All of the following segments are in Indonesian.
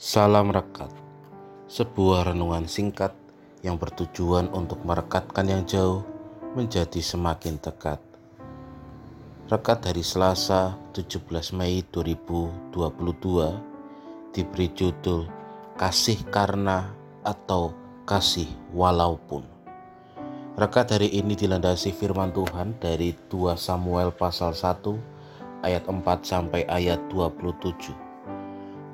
Salam Rekat. Sebuah renungan singkat yang bertujuan untuk merekatkan yang jauh menjadi semakin dekat. Rekat hari Selasa 17 Mei 2022 diberi judul Kasih Karena atau Kasih Walaupun. Rekat hari ini dilandasi firman Tuhan dari 2 Samuel pasal 1 ayat 4 sampai ayat 27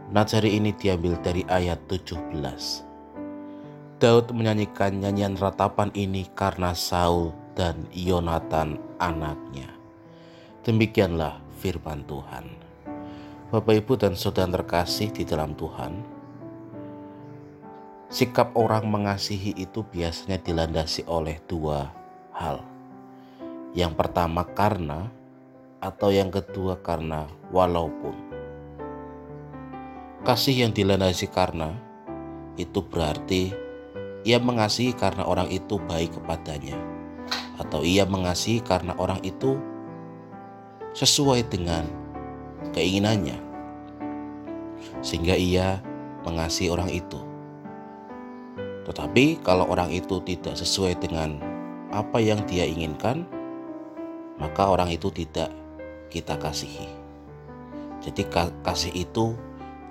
Nats hari ini diambil dari ayat 17. Daud menyanyikan nyanyian ratapan ini karena Saul dan Yonatan anaknya. Demikianlah firman Tuhan. Bapak Ibu dan Saudara terkasih di dalam Tuhan, sikap orang mengasihi itu biasanya dilandasi oleh dua hal. Yang pertama karena atau yang kedua karena walaupun. Kasih yang dilandasi karena itu berarti ia mengasihi karena orang itu baik kepadanya, atau ia mengasihi karena orang itu sesuai dengan keinginannya, sehingga ia mengasihi orang itu. Tetapi kalau orang itu tidak sesuai dengan apa yang dia inginkan, maka orang itu tidak kita kasihi. Jadi kasih itu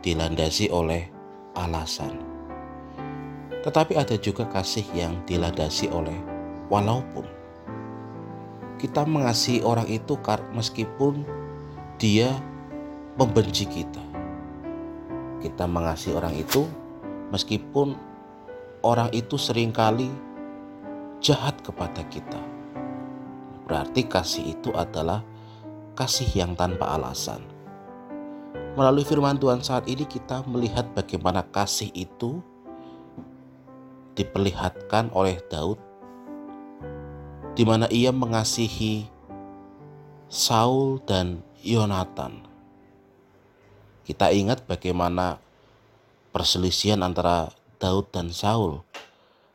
dilandasi oleh alasan. Tetapi ada juga kasih yang dilandasi oleh walaupun. Kita mengasihi orang itu meskipun dia membenci kita. Kita mengasihi orang itu meskipun orang itu sering kali jahat kepada kita. Berarti kasih itu adalah kasih yang tanpa alasan Melalui firman Tuhan saat ini kita melihat bagaimana kasih itu diperlihatkan oleh Daud di mana ia mengasihi Saul dan Yonatan. Kita ingat bagaimana perselisihan antara Daud dan Saul.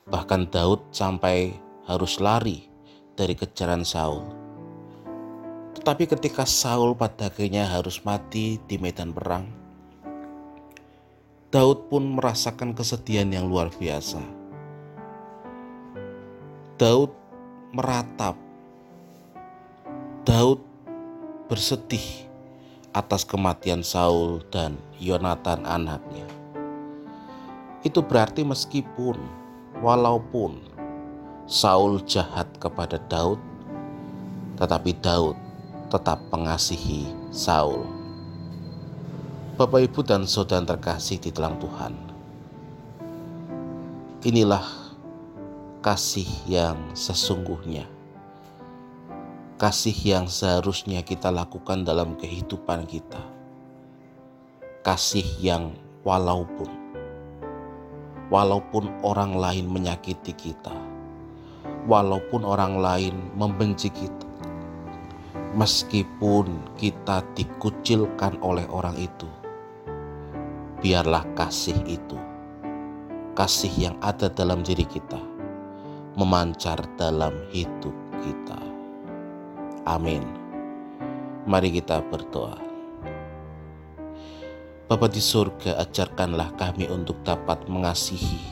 Bahkan Daud sampai harus lari dari kejaran Saul. Tetapi ketika Saul pada akhirnya harus mati di medan perang, Daud pun merasakan kesedihan yang luar biasa. Daud meratap. Daud bersedih atas kematian Saul dan Yonatan anaknya. Itu berarti meskipun walaupun Saul jahat kepada Daud, tetapi Daud tetap mengasihi Saul. Bapak, ibu, dan saudara terkasih di dalam Tuhan, inilah kasih yang sesungguhnya, kasih yang seharusnya kita lakukan dalam kehidupan kita, kasih yang walaupun walaupun orang lain menyakiti kita, walaupun orang lain membenci kita, meskipun kita dikucilkan oleh orang itu, biarlah kasih itu, kasih yang ada dalam diri kita, memancar dalam hidup kita. Amin. Mari kita berdoa. Bapa di surga, ajarkanlah kami untuk dapat mengasihi,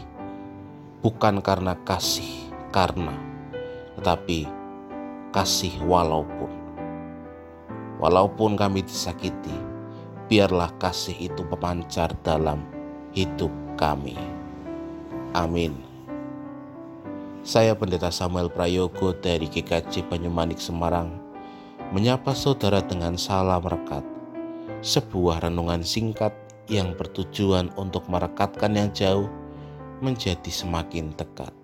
bukan karena kasih, karena, tetapi kasih walaupun Walaupun kami disakiti, biarlah kasih itu memancar dalam hidup kami. Amin. Saya Pendeta Samuel Prayogo dari GKJ Banyumanik Semarang menyapa saudara dengan salam rekat. Sebuah renungan singkat yang bertujuan untuk merekatkan yang jauh menjadi semakin dekat.